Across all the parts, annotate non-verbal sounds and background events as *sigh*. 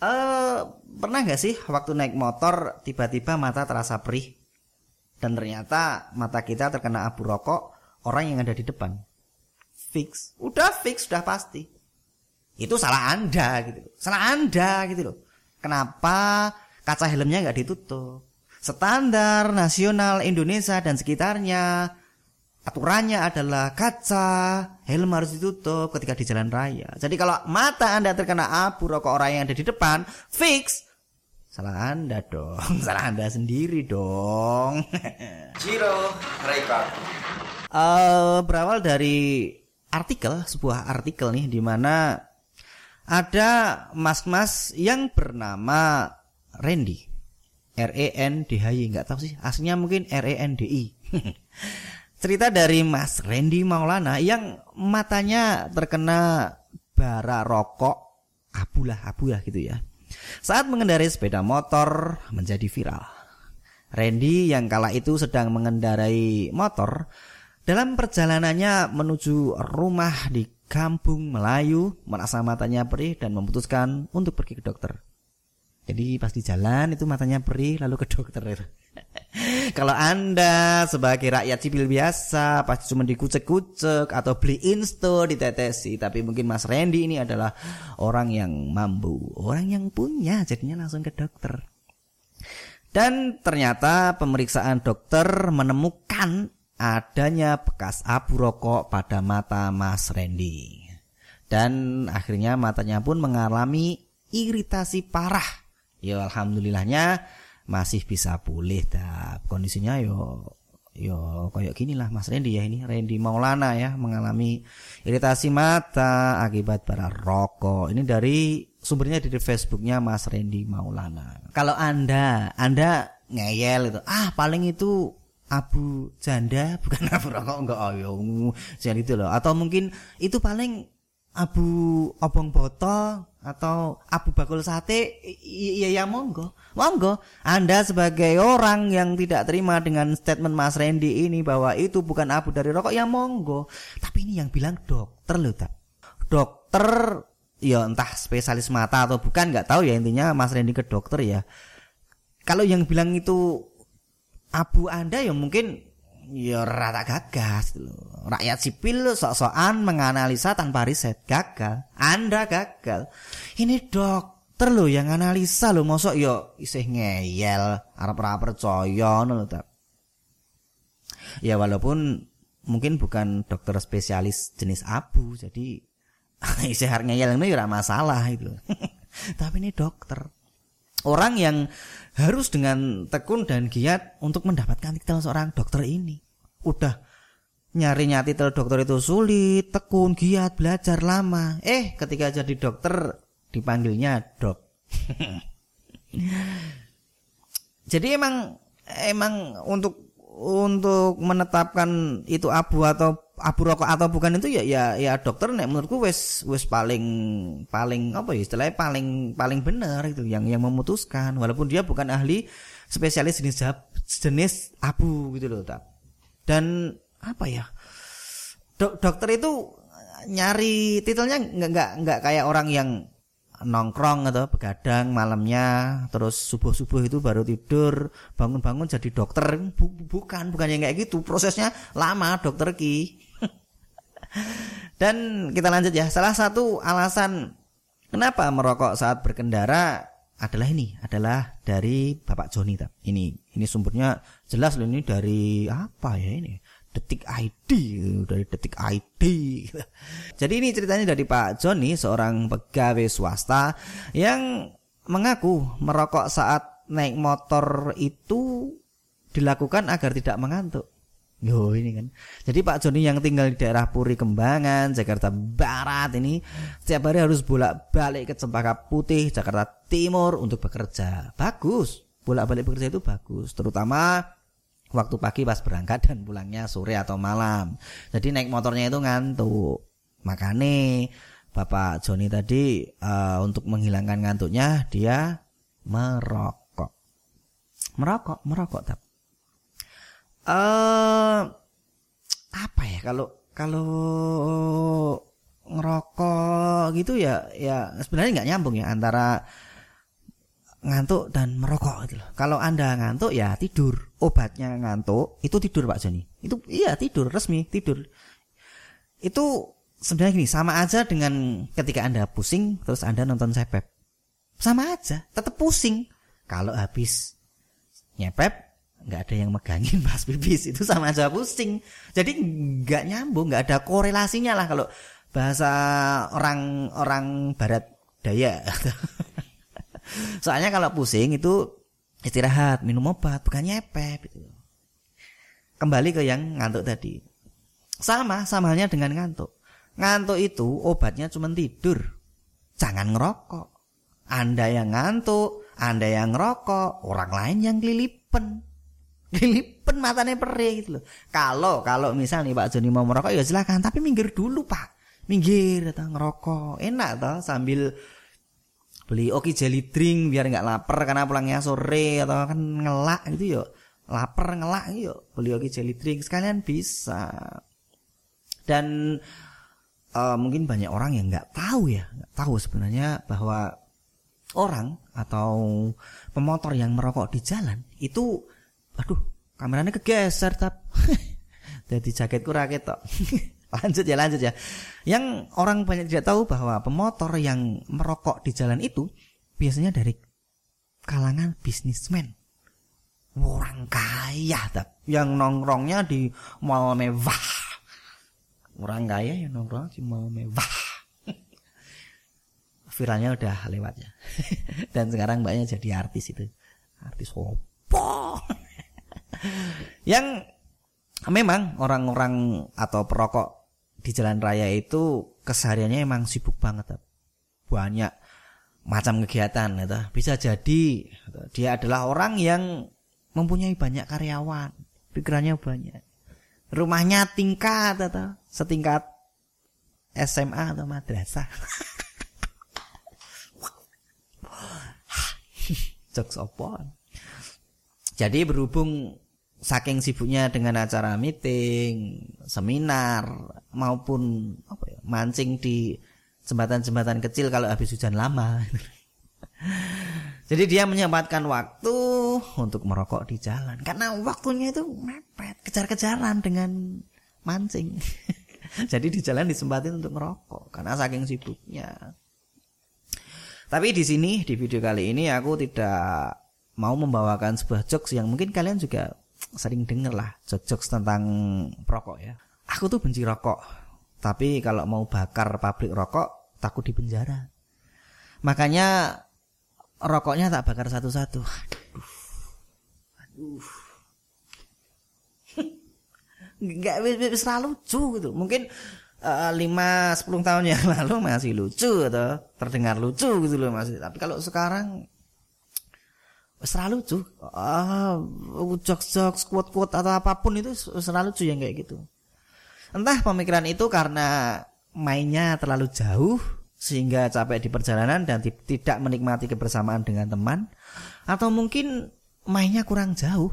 Eh, pernah nggak sih waktu naik motor tiba-tiba mata terasa perih dan ternyata mata kita terkena abu rokok orang yang ada di depan? Fix, udah fix, sudah pasti. Itu salah anda gitu, salah anda gitu loh. Kenapa kaca helmnya nggak ditutup? Standar nasional Indonesia dan sekitarnya aturannya adalah kaca helm harus ditutup ketika di jalan raya. Jadi kalau mata Anda terkena abu rokok orang yang ada di depan, fix salah Anda dong, *laughs* salah Anda sendiri dong. Zero record. Uh, berawal dari artikel, sebuah artikel nih di mana ada mas-mas yang bernama Randy. R E N D H Y nggak tahu sih aslinya mungkin R E N D I *laughs* cerita dari Mas Randy Maulana yang matanya terkena bara rokok abulah abulah gitu ya. Saat mengendarai sepeda motor menjadi viral. Randy yang kala itu sedang mengendarai motor dalam perjalanannya menuju rumah di kampung Melayu merasa matanya perih dan memutuskan untuk pergi ke dokter. Jadi pas di jalan itu matanya perih lalu ke dokter *laughs* Kalau Anda sebagai rakyat sipil biasa pasti cuma dikucek-kucek atau beli insto ditetesi, tapi mungkin Mas Randy ini adalah orang yang mampu, orang yang punya, jadinya langsung ke dokter. Dan ternyata pemeriksaan dokter menemukan adanya bekas abu rokok pada mata Mas Randy. Dan akhirnya matanya pun mengalami iritasi parah. Ya alhamdulillahnya masih bisa pulih dah kondisinya yo yo kayak gini lah Mas Randy ya ini. Randy Maulana ya mengalami iritasi mata akibat para rokok. Ini dari sumbernya dari Facebooknya Mas Randy Maulana. Kalau anda anda ngeyel itu ah paling itu abu janda *laughs* bukan abu rokok. Enggak ayo oh, jadi itu loh. Atau mungkin itu paling abu obong botol atau abu bakul sate iya ya monggo. Monggo. Anda sebagai orang yang tidak terima dengan statement Mas Randy ini bahwa itu bukan abu dari rokok ya monggo. Tapi ini yang bilang dokter loh tak dokter ya entah spesialis mata atau bukan nggak tahu ya intinya Mas Randy ke dokter ya. Kalau yang bilang itu abu anda ya mungkin ya rata gagas gitu Rakyat sipil sok-sokan menganalisa tanpa riset gagal. Anda gagal. Ini dokter loh yang analisa loh mosok yo isih ngeyel arep ora percaya ngono tak. Ya walaupun mungkin bukan dokter spesialis jenis abu jadi *laughs* isih arep ngeyel ngono ya masalah itu. *laughs* Tapi ini dokter. Orang yang harus dengan tekun dan giat untuk mendapatkan titel seorang dokter ini udah nyarinya titel dokter itu sulit, tekun, giat, belajar lama. Eh, ketika jadi dokter dipanggilnya dok. *laughs* jadi emang emang untuk untuk menetapkan itu abu atau abu rokok atau bukan itu ya ya ya dokter nek menurutku wes wes paling paling apa ya istilahnya paling paling benar itu yang yang memutuskan. Walaupun dia bukan ahli spesialis jenis jenis abu gitu loh tak dan apa ya Dok, dokter itu nyari titelnya nggak nggak nggak kayak orang yang nongkrong atau begadang malamnya terus subuh subuh itu baru tidur bangun bangun jadi dokter. Bukan bukan yang kayak gitu prosesnya lama dokter ki. *laughs* Dan kita lanjut ya salah satu alasan kenapa merokok saat berkendara adalah ini adalah dari Bapak Joni ini ini sumbernya jelas loh ini dari apa ya ini detik ID dari detik ID jadi ini ceritanya dari Pak Joni seorang pegawai swasta yang mengaku merokok saat naik motor itu dilakukan agar tidak mengantuk Yo ini kan. Jadi Pak Joni yang tinggal di daerah Puri Kembangan, Jakarta Barat ini setiap hari harus bolak-balik ke Cempaka Putih, Jakarta Timur untuk bekerja. Bagus. Bolak-balik bekerja itu bagus, terutama waktu pagi pas berangkat dan pulangnya sore atau malam. Jadi naik motornya itu ngantuk. Makanya Bapak Joni tadi uh, untuk menghilangkan ngantuknya dia merokok. Merokok, merokok tapi uh, apa ya kalau kalau ngerokok gitu ya ya sebenarnya nggak nyambung ya antara ngantuk dan merokok gitu loh. Kalau Anda ngantuk ya tidur. Obatnya ngantuk itu tidur Pak Joni. Itu iya tidur resmi tidur. Itu sebenarnya gini sama aja dengan ketika Anda pusing terus Anda nonton sepep. Sama aja, tetap pusing. Kalau habis nyepep nggak ada yang megangin *laughs* pas pipis itu sama aja pusing jadi nggak nyambung nggak ada korelasinya lah kalau bahasa orang orang barat daya *laughs* Soalnya kalau pusing itu istirahat, minum obat, bukan nyepep gitu. Kembali ke yang ngantuk tadi. Sama, sama halnya dengan ngantuk. Ngantuk itu obatnya cuma tidur. Jangan ngerokok. Anda yang ngantuk, Anda yang ngerokok, orang lain yang kelilipen. Kelilipen *laughs* matanya perih gitu loh. Kalau kalau misal nih Pak Joni mau merokok ya silakan, tapi minggir dulu Pak. Minggir atau ngerokok. Enak toh sambil beli oke jelly drink biar nggak lapar karena pulangnya sore atau kan ngelak gitu yuk lapar ngelak yuk beli oke jelly drink sekalian bisa. Dan uh, mungkin banyak orang yang nggak tahu ya nggak tahu sebenarnya bahwa orang atau pemotor yang merokok di jalan itu aduh kameranya kegeser tap. *laughs* Jadi jaketku raket tok *laughs* lanjut ya lanjut ya. Yang orang banyak tidak tahu bahwa pemotor yang merokok di jalan itu biasanya dari kalangan bisnismen. Orang kaya tap yang nongkrongnya di mall mewah. Orang kaya yang nongkrong di mall mewah. *laughs* Viralnya udah lewat ya. *laughs* Dan sekarang banyak jadi artis itu. Artis opo? *laughs* Yang memang orang-orang atau perokok di jalan raya itu kesehariannya emang sibuk banget banyak macam kegiatan gitu. bisa jadi dia adalah orang yang mempunyai banyak karyawan pikirannya banyak. Rumahnya tingkat atau setingkat SMA atau madrasah. *laughs* Jokes opon jadi berhubung saking sibuknya dengan acara meeting, seminar maupun apa ya, mancing di jembatan-jembatan kecil kalau habis hujan lama. Jadi dia menyempatkan waktu untuk merokok di jalan karena waktunya itu mepet, kejar-kejaran dengan mancing. *laughs* Jadi di jalan disempatin untuk merokok karena saking sibuknya. Tapi di sini di video kali ini aku tidak mau membawakan sebuah jokes yang mungkin kalian juga sering denger lah jokes tentang rokok ya. Aku tuh benci rokok, tapi kalau mau bakar pabrik rokok takut di penjara. Makanya rokoknya tak bakar satu-satu. Aduh. Aduh. Enggak bisa lucu gitu. Mungkin uh, 5 10 tahun yang *laughs* lalu masih lucu atau terdengar lucu gitu loh masih. Tapi kalau sekarang selalu lucu. Ah jokes quote quote atau apa pun itu selalu lucu yang kayak gitu. Entah pemikiran itu karena mainnya terlalu jauh sehingga capek di perjalanan dan tidak menikmati kebersamaan dengan teman atau mungkin mainnya kurang jauh.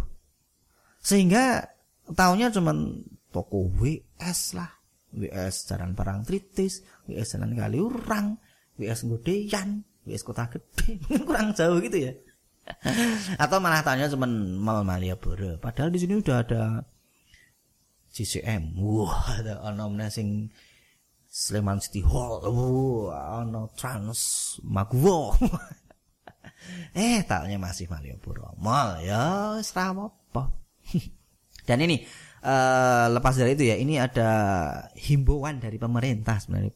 Sehingga tahunya cuman toko WS lah. WS Jalan Parang Tritis WS Jalan Kaliurang WS Godeyan WS Kota Gede. *laughs* Kurang jauh gitu ya Atau malah tanya cuma mal Malioboro. Padahal di sini udah ada CCM. Wah, ada ono sing Sleman City Hall. Wah, ono Trans Magwo. *laughs* eh, taknya masih Malioboro. Mal ya, serama apa. *laughs* Dan ini uh, lepas dari itu ya, ini ada himbauan dari pemerintah sebenarnya.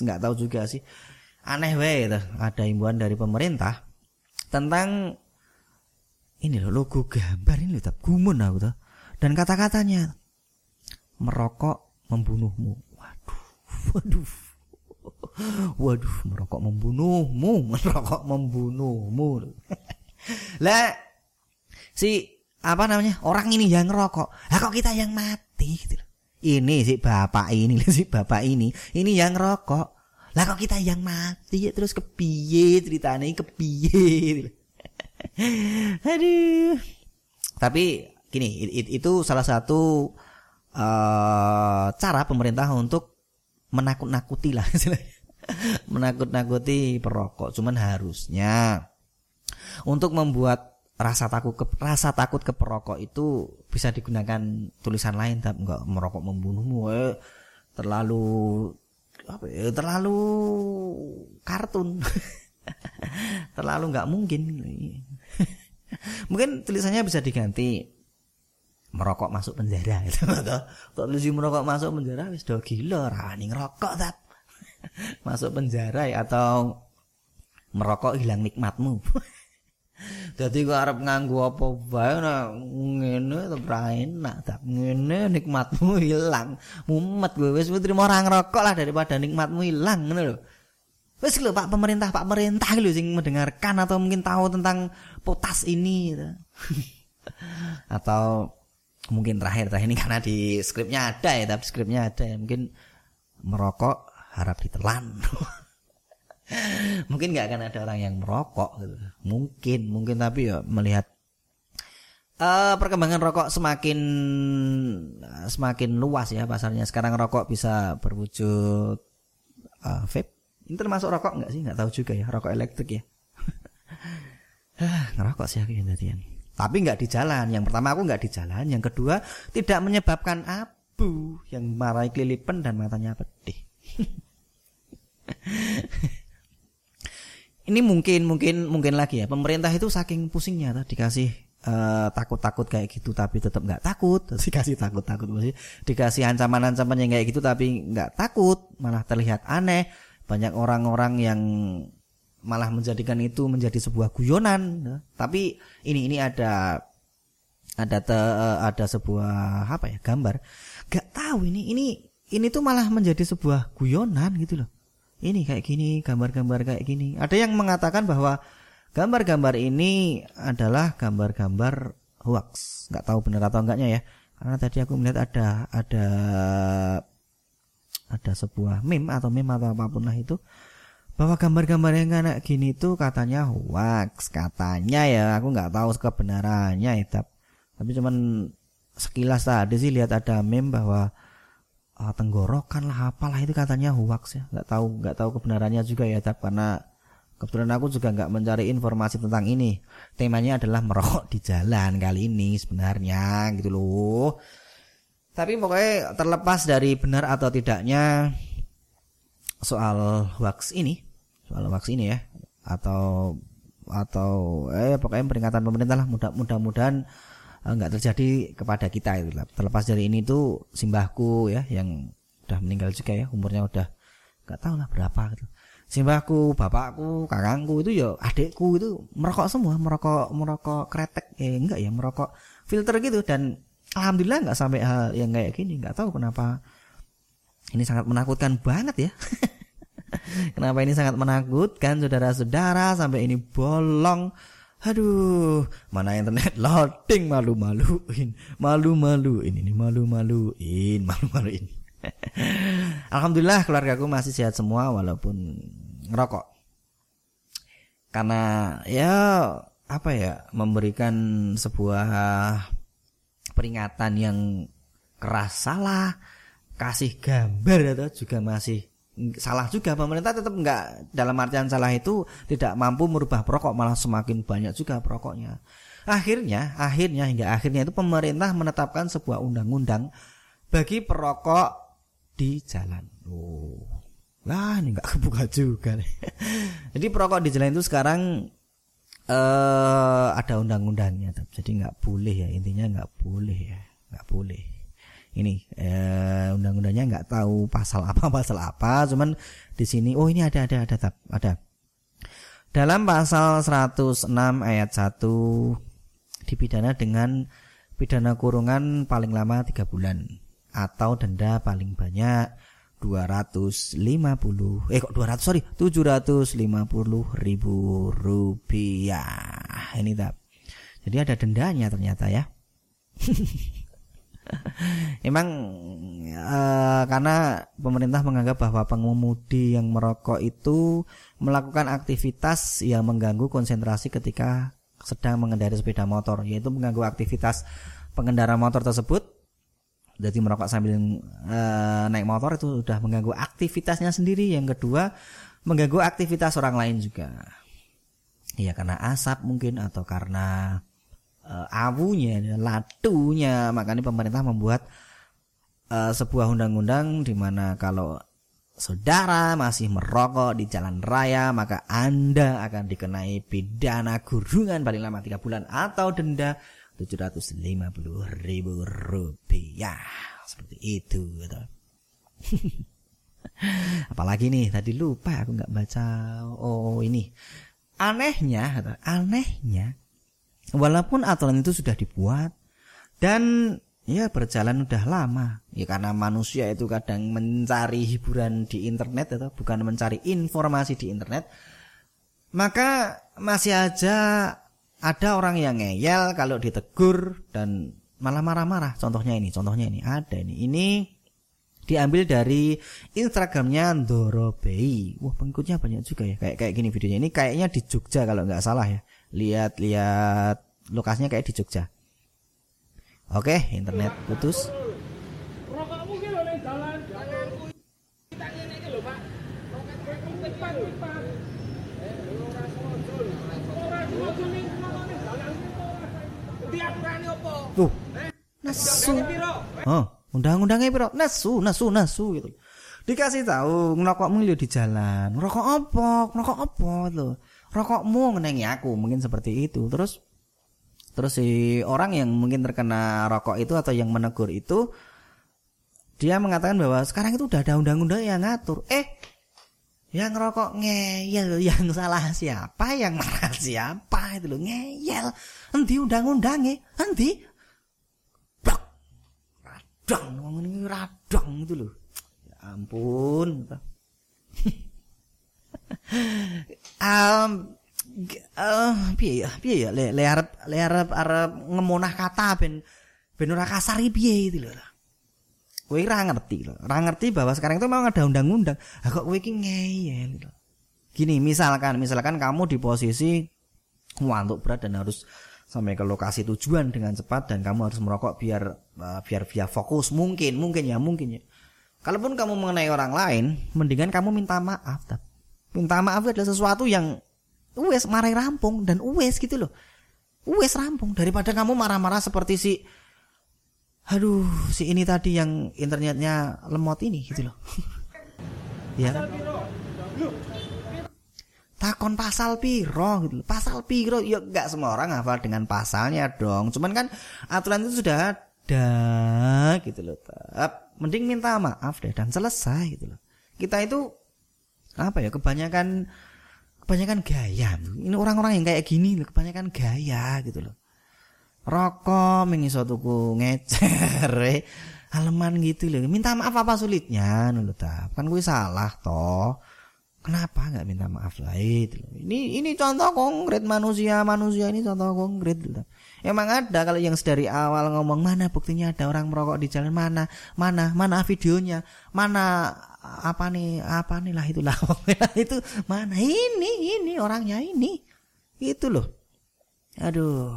Nggak tahu juga sih. Aneh wae Ada himbauan dari pemerintah tentang ini loh logo gambar ini loh gumun aku tuh dan kata-katanya merokok membunuhmu. Waduh waduh. Waduh merokok membunuhmu *laughs* merokok membunuhmu. Lah si apa namanya orang ini yang rokok lah kok kita yang mati? Gitu ini si bapak ini *laughs* si bapak ini ini yang rokok lah kok kita yang mati ya terus kepiye ceritanya kepiye. *laughs* Aduh. Tapi gini, itu salah satu uh, cara pemerintah untuk menakut-nakuti lah *laughs* menakut-nakuti perokok. Cuman harusnya untuk membuat rasa takut ke rasa takut ke perokok itu bisa digunakan tulisan lain tapi enggak merokok membunuhmu eh, terlalu apa ya terlalu kartun. *laughs* Terlalu nggak mungkin. *laughs* Mungkin tulisannya bisa diganti merokok masuk penjara itu *laughs* atau tulis merokok masuk penjara wis do gila rani ngerokok tap. Masuk penjara ya atau merokok hilang nikmatmu Jadi kok arep nganggo apa wae nah ngene tetep ra enak tak ngene nikmatmu hilang. Mumet gue wis trimo ora ngerokok lah daripada nikmatmu hilang ngono lho. Wis lho Pak pemerintah Pak pemerintah lho sing mendengarkan atau mungkin tahu tentang potas ini gitu. *laughs* atau mungkin terakhir terakhir ini karena di skripnya ada ya tapi skripnya ada ya mungkin merokok harap ditelan. *laughs* mungkin nggak akan ada orang yang merokok gitu. Mungkin, mungkin tapi ya melihat uh, perkembangan rokok semakin uh, semakin luas ya pasarnya. Sekarang rokok bisa berwujud uh, vape. Ini termasuk rokok nggak sih? Nggak tahu juga ya. Rokok elektrik ya. *laughs* ngerokok sih aku tadian. Tapi nggak di jalan. Yang pertama aku nggak di jalan. Yang kedua tidak menyebabkan abu yang marahi kelilipan dan matanya pedih. *laughs* ini mungkin mungkin mungkin lagi ya. Pemerintah itu saking pusingnya tuh dikasih uh, takut-takut kayak gitu tapi tetap nggak takut. *laughs* Dikasih takut-takut dikasih ancaman-ancaman yang kayak gitu tapi nggak takut. Malah terlihat aneh. Banyak orang-orang yang malah menjadikan itu menjadi sebuah guyonan. Tapi ini ini ada ada te, uh, ada sebuah apa ya gambar. Nggak tahu ini ini ini tuh malah menjadi sebuah guyonan gitu loh ini kayak gini, gambar-gambar kayak gini. Ada yang mengatakan bahwa gambar-gambar ini adalah gambar-gambar hoax. Nggak tahu benar atau enggaknya ya. Karena tadi aku melihat ada ada ada sebuah meme atau meme atau apa pun lah itu bahwa gambar-gambar yang kayak gini itu katanya hoax katanya ya aku nggak tahu kebenarannya ya tapi cuman sekilas tadi sih lihat ada meme bahwa uh, tenggorokan lah apalah itu katanya hoax ya. Nggak tahu nggak tahu kebenarannya juga ya tapi karena kebetulan aku juga nggak mencari informasi tentang ini. Temanya adalah merokok di jalan kali ini sebenarnya gitu loh. Tapi pokoknya terlepas dari benar atau tidaknya soal hoax ini soal hoax ini ya atau atau eh pokoknya peringatan pemerintah lah mudah mudah-mudahan nggak terjadi kepada kita itu terlepas dari ini tuh simbahku ya yang udah meninggal juga ya umurnya udah nggak tahu lah berapa gitu. Simbahku bapakku kakangku itu ya adikku itu merokok semua merokok merokok kretek eh enggak ya merokok filter gitu. Dan alhamdulillah nggak sampai hal yang kayak gini nggak tahu kenapa ini sangat menakutkan banget ya. *laughs* Kenapa ini sangat menakutkan saudara-saudara sampai ini bolong Aduh, mana internet *laughs* loading malu-maluin, malu-maluin ini malu-maluin, *laughs* malu-maluin. Alhamdulillah keluargaku masih sehat semua walaupun ngerokok. Karena ya apa ya memberikan sebuah peringatan yang keras salah, kasih gambar atau juga masih salah juga pemerintah tetap nggak dalam artian salah itu tidak mampu merubah perokok malah semakin banyak juga perokoknya. Akhirnya akhirnya hingga akhirnya itu pemerintah menetapkan sebuah undang-undang bagi perokok di jalan. Oh lah ini nggak *laughs* kebuka juga nih. jadi perokok di jalan itu sekarang eh ada undang-undangnya jadi nggak boleh ya intinya nggak boleh ya nggak boleh ini eh, undang-undangnya nggak tahu pasal apa *laughs* pasal apa cuman di sini oh ini ada ada ada ada, dalam pasal 106 ayat 1 dipidana dengan pidana kurungan paling lama tiga bulan atau denda paling banyak 250 eh kok 200 sorry 750 ribu rupiah. Ini tak jadi ada dendanya ternyata ya *laughs* *laughs* Emang uh, karena pemerintah menganggap bahwa pengemudi yang merokok itu melakukan aktivitas yang mengganggu konsentrasi ketika sedang mengendarai sepeda motor, yaitu mengganggu aktivitas pengendara motor tersebut Jadi merokok sambil uh, naik motor itu sudah mengganggu aktivitasnya sendiri. Yang kedua, mengganggu aktivitas orang lain juga. Ya karena asap mungkin atau karena uh, awunya, latunya. Makanya pemerintah membuat uh, sebuah undang-undang di mana kalau saudara masih merokok di jalan raya maka Anda akan dikenai pidana kurungan paling lama 3 bulan atau denda 750 ribu rupiah seperti itu gitu. *laughs* apalagi nih tadi lupa aku nggak baca oh ini anehnya anehnya walaupun aturan itu sudah dibuat dan ya berjalan udah lama. Ya karena manusia itu kadang mencari hiburan di internet atau bukan mencari informasi di internet maka masih aja ada orang yang ngeyel kalau ditegur dan malah marah-marah. Contohnya ini contohnya ini ada ini. Ini diambil dari Instagramnya Dorobei wah pengikutnya banyak juga ya. Kayak kayak gini videonya. Ini kayaknya di Jogja kalau nggak salah ya lihat-lihat lokasinya kayak di Jogja Oke, internet putus. Tuh, nasu. Oh, undang-undangnya piro? Nasu, nasu, nasu gitu. Dikasih tahu ngerokokmu di jalan. Rokok apa? Rokok apa tuh? Rokokmu ngenengi aku, mungkin seperti itu. Terus Terus si orang yang mungkin terkena rokok itu atau yang menegur itu dia mengatakan bahwa sekarang itu udah ada undang-undang yang ngatur. Eh, yang rokok ngeyel, yang salah siapa, yang marah siapa itu loh ngeyel. Endi undang-undangnya? Endi? Blok. Radang, ngomong ini radang itu loh. Ya ampun. *laughs* um, uh, piye ya? Piye ya? Le, le arep le arep arep ngemonah kata ben ben ora kasar piye itu lho. Kowe ora ngerti lho. Ora ngerti bahwa sekarang itu memang ada undang-undang. Lah kok kowe iki ngeyel lho. Gini misalkan misalkan kamu di posisi ngantuk berat dan harus sampai ke lokasi tujuan dengan cepat dan kamu harus merokok biar uh, biar biar fokus. Mungkin mungkin ya mungkin ya. Kalaupun kamu mengenai orang lain mendingan kamu minta maaf minta maaf adalah sesuatu yang Uwes marai rampung dan uwes gitu loh. Uwes rampung daripada kamu marah-marah seperti si Aduh, si ini tadi yang internetnya lemot ini gitu loh. *laughs* ya? Takon pasal piro gitu. Pasal piro ya enggak semua orang hafal dengan pasalnya dong. Cuman kan aturan itu sudah ada gitu loh. Mending minta maaf deh dan selesai gitu loh. Kita itu apa ya kebanyakan kebanyakan gaya. Ini orang-orang yang kayak gini loh, kebanyakan gaya gitu loh. Rokok mengiso tuku ngecer, eh. halaman gitu loh. Minta maaf apa sulitnya loh ta. Kan gue salah toh. Kenapa nggak minta maaf lah itu. Ini ini contoh konkret manusia manusia ini contoh konkret loh. Emang ada kalau yang dari awal ngomong mana buktinya ada orang merokok di jalan mana mana mana videonya mana apa nih apa nih lah itulah. *laughs* Itu mana? Ini ini orangnya ini. Itu loh. Aduh.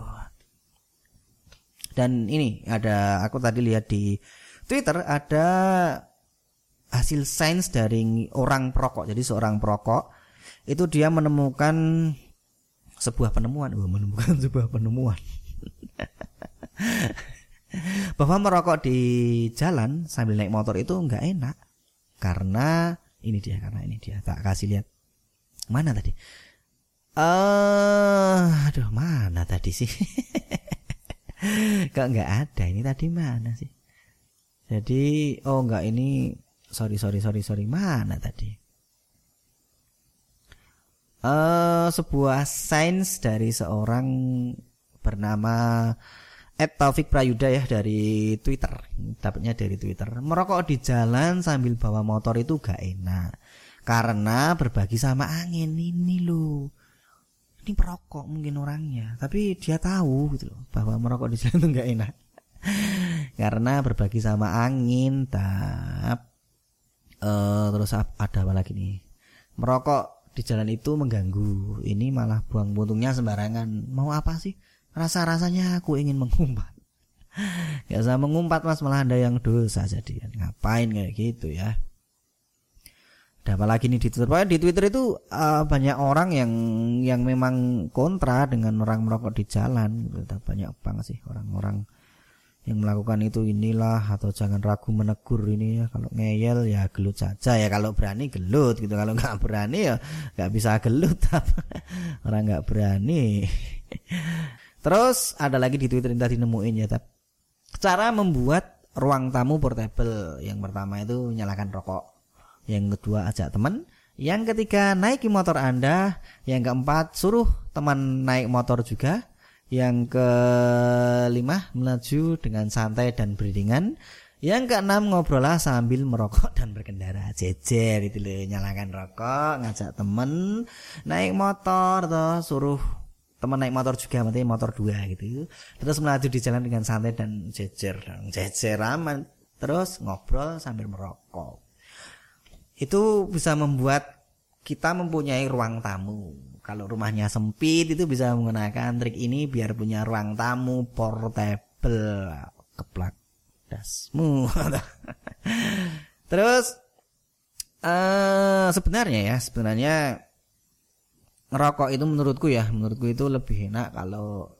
Dan ini ada aku tadi lihat di Twitter ada hasil sains dari orang perokok. Jadi seorang perokok itu dia menemukan sebuah penemuan. Oh, menemukan *laughs* sebuah penemuan. *laughs* Bahwa merokok di jalan sambil naik motor itu nggak enak karena ini dia karena ini dia. Tak kasih lihat. Mana tadi? Eh uh, aduh mana tadi sih? *laughs* Kok nggak ada? Ini tadi mana sih? Jadi oh nggak ini sorry sorry sorry sorry. Mana tadi? Eh uh, sebuah sains dari seorang bernama Ed Taufik Prayuda ya dari Twitter. Dapatnya dari Twitter. Merokok di jalan sambil bawa motor itu gak enak. Karena berbagi sama angin. Ini loh ini perokok mungkin orangnya. Tapi dia tahu gitu loh bahwa merokok di jalan itu gak enak. *laughs* Karena berbagi sama angin tap. Uh, terus ada apa lagi nih? Merokok di jalan itu mengganggu. Ini malah buang puntungnya sembarangan. Mau apa sih Rasa-rasanya aku ingin mengumpat. *laughs* Gak usah mengumpat mas malah ada yang dosa jadi ngapain kayak gitu ya. Ada apa lagi nih di Twitter? Pokoknya di Twitter itu uh, banyak orang yang yang memang kontra dengan orang merokok di jalan. Gitu. Banyak banget sih orang-orang yang melakukan itu inilah atau jangan ragu menegur ini ya kalau ngeyel ya gelut saja ya kalau berani gelut gitu kalau nggak berani ya nggak bisa gelut *laughs* orang nggak berani *laughs* terus ada lagi di twitter yang tadi nemuin ya tapi cara membuat ruang tamu portable. Yang pertama itu nyalakan rokok. Yang kedua ajak teman. Yang ketiga naiki motor anda. Yang keempat suruh teman naik motor juga. Yang kelima melaju dengan santai dan beriringan. Yang keenam ngobrol lah sambil merokok dan berkendara. Jejer itu loh nyalakan rokok ngajak temen naik motor toh suruh teman naik motor juga berarti motor dua gitu. Terus melaju di jalan dengan santai dan jejer dan jejer aman. Terus ngobrol sambil merokok. Itu bisa membuat kita mempunyai ruang tamu. Kalau rumahnya sempit itu bisa menggunakan trik ini biar punya ruang tamu portable. Keplak dasmu. *laughs* Terus uh, sebenarnya ya sebenarnya ngerokok itu menurutku ya menurutku itu lebih enak kalau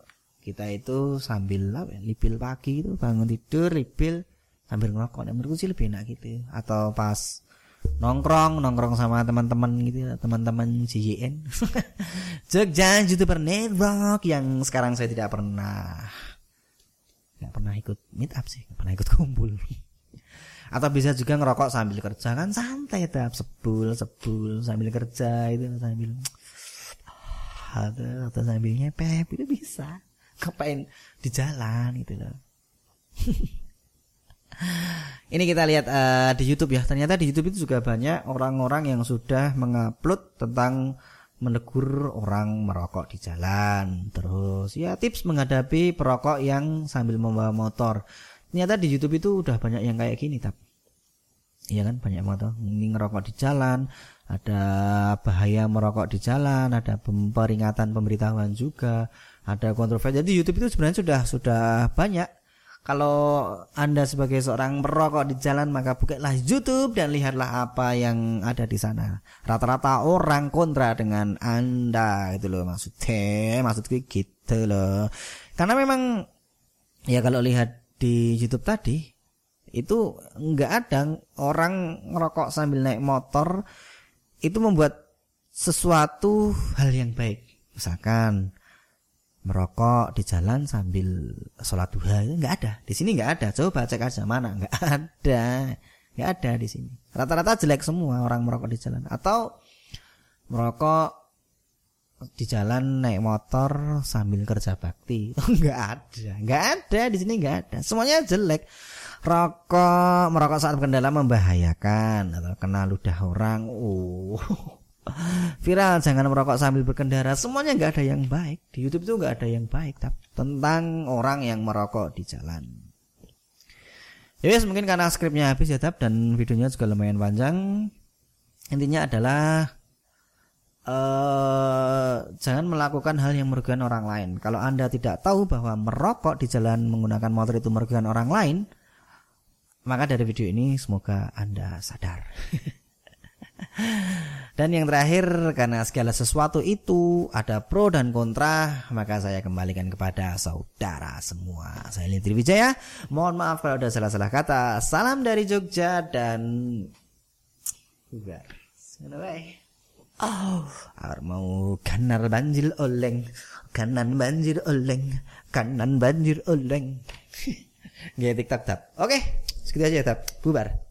kita itu sambil apa ya, lipil pagi itu bangun tidur lipil sambil ngerokok. Menurutku sih lebih enak gitu. Atau pas nongkrong nongkrong sama teman-teman gitu ya, teman-teman JJN *laughs* Jogja YouTuber Network yang sekarang saya tidak pernah nggak pernah ikut meet up sih nggak pernah ikut kumpul. *laughs* Atau bisa juga ngerokok sambil kerja kan santai tetap sebul sebul sambil kerja itu sambil atau, atau sambil nyepep itu bisa ngapain di jalan gitu loh *laughs* Ini kita lihat uh, di YouTube ya. Ternyata di YouTube itu juga banyak orang-orang yang sudah mengupload tentang menegur orang merokok di jalan. Terus ya tips menghadapi perokok yang sambil membawa motor. Ternyata di YouTube itu udah banyak yang kayak gini, tapi Iya kan banyak motor ini ngerokok di jalan, ada bahaya merokok di jalan, ada peringatan pemberitahuan juga, ada kontroversi. Jadi YouTube itu sebenarnya sudah sudah banyak kalau Anda sebagai seorang merokok di jalan maka bukalah YouTube dan lihatlah apa yang ada di sana. Rata-rata orang kontra dengan Anda itu loh maksudnya, maksudku gitu loh. Karena memang ya kalau lihat di YouTube tadi itu nggak ada orang ngerokok sambil naik motor itu membuat sesuatu hal yang baik. Misalkan merokok di jalan sambil sholat duha itu nggak ada. Di sini nggak ada. Coba cek aja mana? Nggak *laughs* ada. Nggak ada di sini. Rata-rata jelek semua orang merokok di jalan. Atau merokok di jalan naik motor sambil kerja bakti. *laughs* Nggak ada. Nggak ada. Di sini nggak ada. Semuanya jelek rokok merokok saat berkendara membahayakan. Atau kena ludah orang. Uh. *laughs* Viral jangan merokok sambil berkendara. Semuanya nggak ada yang baik. Di YouTube itu nggak ada yang baik tapi tentang orang yang merokok di jalan. Ya yes, mungkin karena skripnya habis ya tab dan videonya juga lumayan panjang. Intinya adalah uh, jangan melakukan hal yang merugikan orang lain. Kalau anda tidak tahu bahwa merokok di jalan menggunakan motor itu merugikan orang lain maka dari video ini semoga anda sadar *laughs* Dan yang terakhir karena segala sesuatu itu ada pro dan kontra, maka saya kembalikan kepada saudara semua. Saya Lintri Wijaya. Mohon maaf kalau ada salah-salah kata. Salam dari Jogja dan bubar. Oh, mau kanan banjir oleng, kanan banjir oleng, kanan banjir oleng. Gaya TikTok tap. Oke, segitu aja tap. Bubar.